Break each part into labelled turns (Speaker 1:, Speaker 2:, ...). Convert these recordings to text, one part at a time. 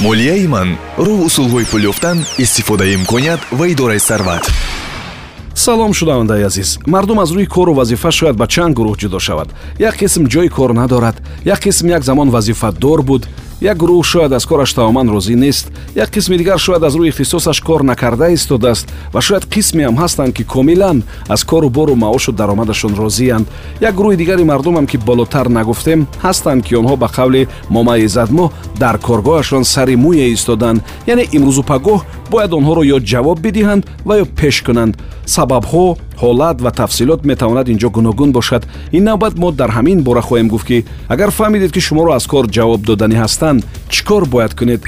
Speaker 1: молияи ман роҳ усулҳои пул ёфтан истифодаи имконият ва идораи сарват.
Speaker 2: Салом шунавандаи азиз. Мардум аз рӯи кору вазифа шояд ба чанд гурӯҳ ҷудо шавад. Як қисм ҷои кор надорад як қисм як замон вазифадор буд як гурӯҳ шояд аз кораш тамоман розӣ нест як қисми дигар шояд аз рӯи ихтисосаш кор накарда истодааст ва шояд қисмеам ҳастанд ки комилан аз кору бору маошу даромадашон розиянд як гурӯҳи дигари мардумам ки болотар нагуфтем ҳастанд ки онҳо ба қавли момаизадмо дар коргоҳашон сари мӯе истоданд. Яъне имрӯзу пагоҳ бояд онҳоро ё ҷавоб бидиҳанд ва ё пеш кунанд. Сабабҳо ҳолат ва тафсилот метавонад инҷо гуногун бошад. Ин навбат мо дар ҳамин бора хоҳем гуфт ки агар фаҳмидед ки шуморо аз кор ҷавоб доданӣ ҳастанд чӣ кор бояд кунед?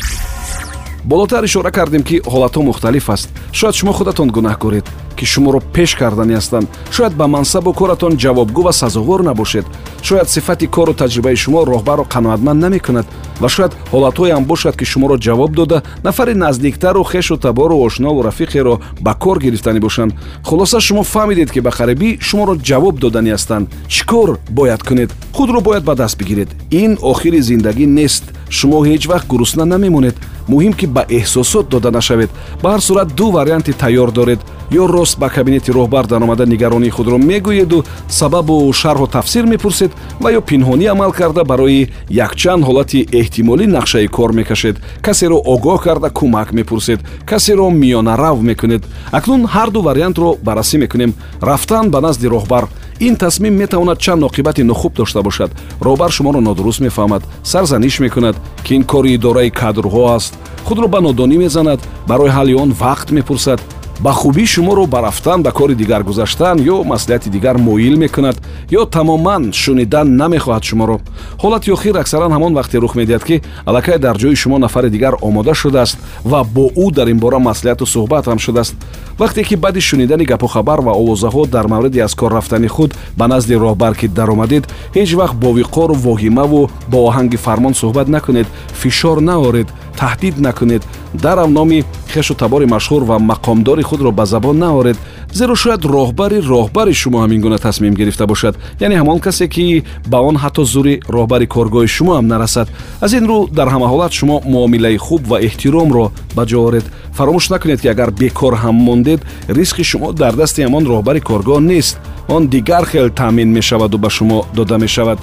Speaker 2: Болотар ишора кардем ки ҳолатҳо мухталиф аст. Шояд шумо худатон гунаҳкоред ки шуморо пеш кардани ҳастанд. Шояд ба мансабу коратон ҷавобгӯ ва сазовор набошед. Шояд сифати кору таҷрибаи шумо роҳбарро қаноатманд намекунад ва шояд ҳолатҳоеам бошад ки шуморо ҷавоб дода нафари наздиктару хешу табору ошнову рафиқеро ба кор гирифтанӣ бошанд. Хулоса шумо фаҳмидед ки ба қарибӣ шуморо ҷавоб додани ҳастанд. Чӣ кор бояд кунед? Худро бояд ба даст бигиред. Ин охири зиндагӣ нест. Шумо ҳеҷ вақт гурусна намемонед. Муҳим ки ба эҳсосот дода нашавед. Ба ҳар сурат ду варианти тайёр доред ё рост ба кабинети роҳбар даромада нигаронии худро мегӯеду сабабу шарҳу тафсир мепурсед ва ё пинҳонӣ амал карда барои якчанд ҳолати эҳтимолӣ нақшаи кор мекашед. Касеро огоҳ карда кӯмак мепурсед касеро миёнарав мекунед. Акнун ҳар ду вариантро баррасӣ мекунем. Рафтан ба назди роҳбар. Ин тасмим метавонад чанд оқибати нохуб дошта бошад. Роҳбар шуморо нодуруст мефаҳмад сарзаниш мекунад ки ин кори идораи кадрҳо аст. Худро ба нодонӣ мезанад барои ҳалли он вақт мепурсад ба хубӣ шуморо ба рафтан ба кори дигар гузаштан ё маслиҳати дигар моил мекунад ё тамоман шунидан намехоҳад шуморо. Ҳолати охир аксаран ҳамон вақте рух медиҳад ки аллакай дар ҷои шумо нафари дигар омода шудааст ва бо ӯ дар ин бора маслиҳату суҳбат ҳам шудааст. Вақте ки баъди шунидани гапухабар ва овозаҳо дар мавриди аз кор рафтани худ ба назди роҳбар ки даромадед ҳеҷ вақт бо виқору воҳимаву бо оҳанги фармон суҳбат накунед фишор наоред таҳдид накунед дарам номи хешу табори машҳур ва мақомдори худро ба забон наоред зеро шояд роҳбари роҳбари шумо ҳамин гуна тасмим гирифта бошад яъне ҳамон касе ки ба он ҳатто зури роҳбари коргоҳи шумо ҳам нарасад аз ин рӯ дар ҳама ҳолат шумо муомилаи хуб ва эҳтиромро ба ҷо оред фаромӯш накунед ки агар бекор ҳам мондед рисқи шумо дар дасти ҳамон роҳбари коргоҳ нест он дигар хел таъмин мешаваду ба шумо дода мешавад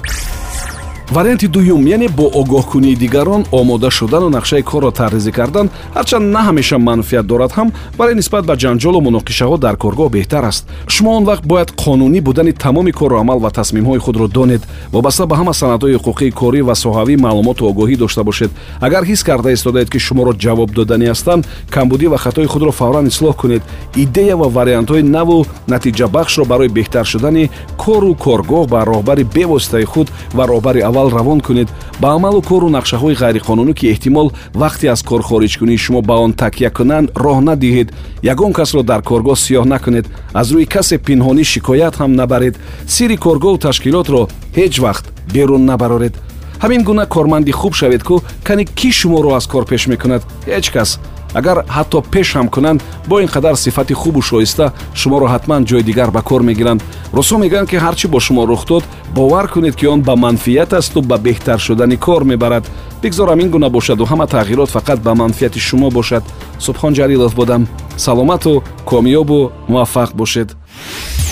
Speaker 2: варианти дуюм яъне бо огоҳкунии дигарон омода шудану нақшаи корро тарризӣ кардан ҳарчанд на ҳамеша манфиат дорад ҳам вале нисбат ба ҷанҷолу муноқишаҳо дар коргоҳ беҳтар аст. Шумо он вақт бояд қонунӣ будани тамоми кору амал ва тасмимҳои худро донед. Вобаста ба ҳама санадҳои ҳуқуқии корӣ ва соҳавӣ маълумоту огоҳӣ дошта бошед. Агар ҳис карда истодаед ки шуморо ҷавоб додани ҳастанд камбудӣ ва хатои худро фавран ислоҳ кунед. Идея ва вариантҳои наву натиҷабахшро барои беҳтар шудани кору коргоҳ ба роҳбари бевоситаи худ ва роҳбари аввал равон кунед ба амалу кору нақшаҳои ғайриқонунӣ ки эҳтимол вақте аз кор хориҷкунии шумо ба он такя кунанд роҳ надиҳед. Ягон касро дар коргоҳ сиёҳ накунед. Аз рӯи касе пинҳонӣ шикоят ҳам набаред. Сирри коргоҳу ташкилотро ҳеҷ вақт берун набароред. Ҳамин гуна корманди хуб шавед ку кани кӣ шуморо аз кор пеш мекунад? Ҳеҷ кас агар ҳатто пеш ҳам кунанд бо ин қадар сифати хубу шоиста шуморо ҳатман ҷои дигар ба кор мегиранд росо мегӯянд ки ҳарчӣ бо шумо рух дод бовар кунед ки он ба манфиат асту ба беҳтар шудани кор мебарад бигзорам ин гуна бошаду ҳама тағйирот фақат ба манфиати шумо бошад субҳон ҷалилов будам саломату комёбу муваффақ бошед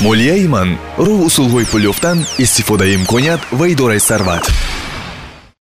Speaker 1: молияи ман роҳ усулҳои пул ёфтан истифодаи имконият ва идораи сарват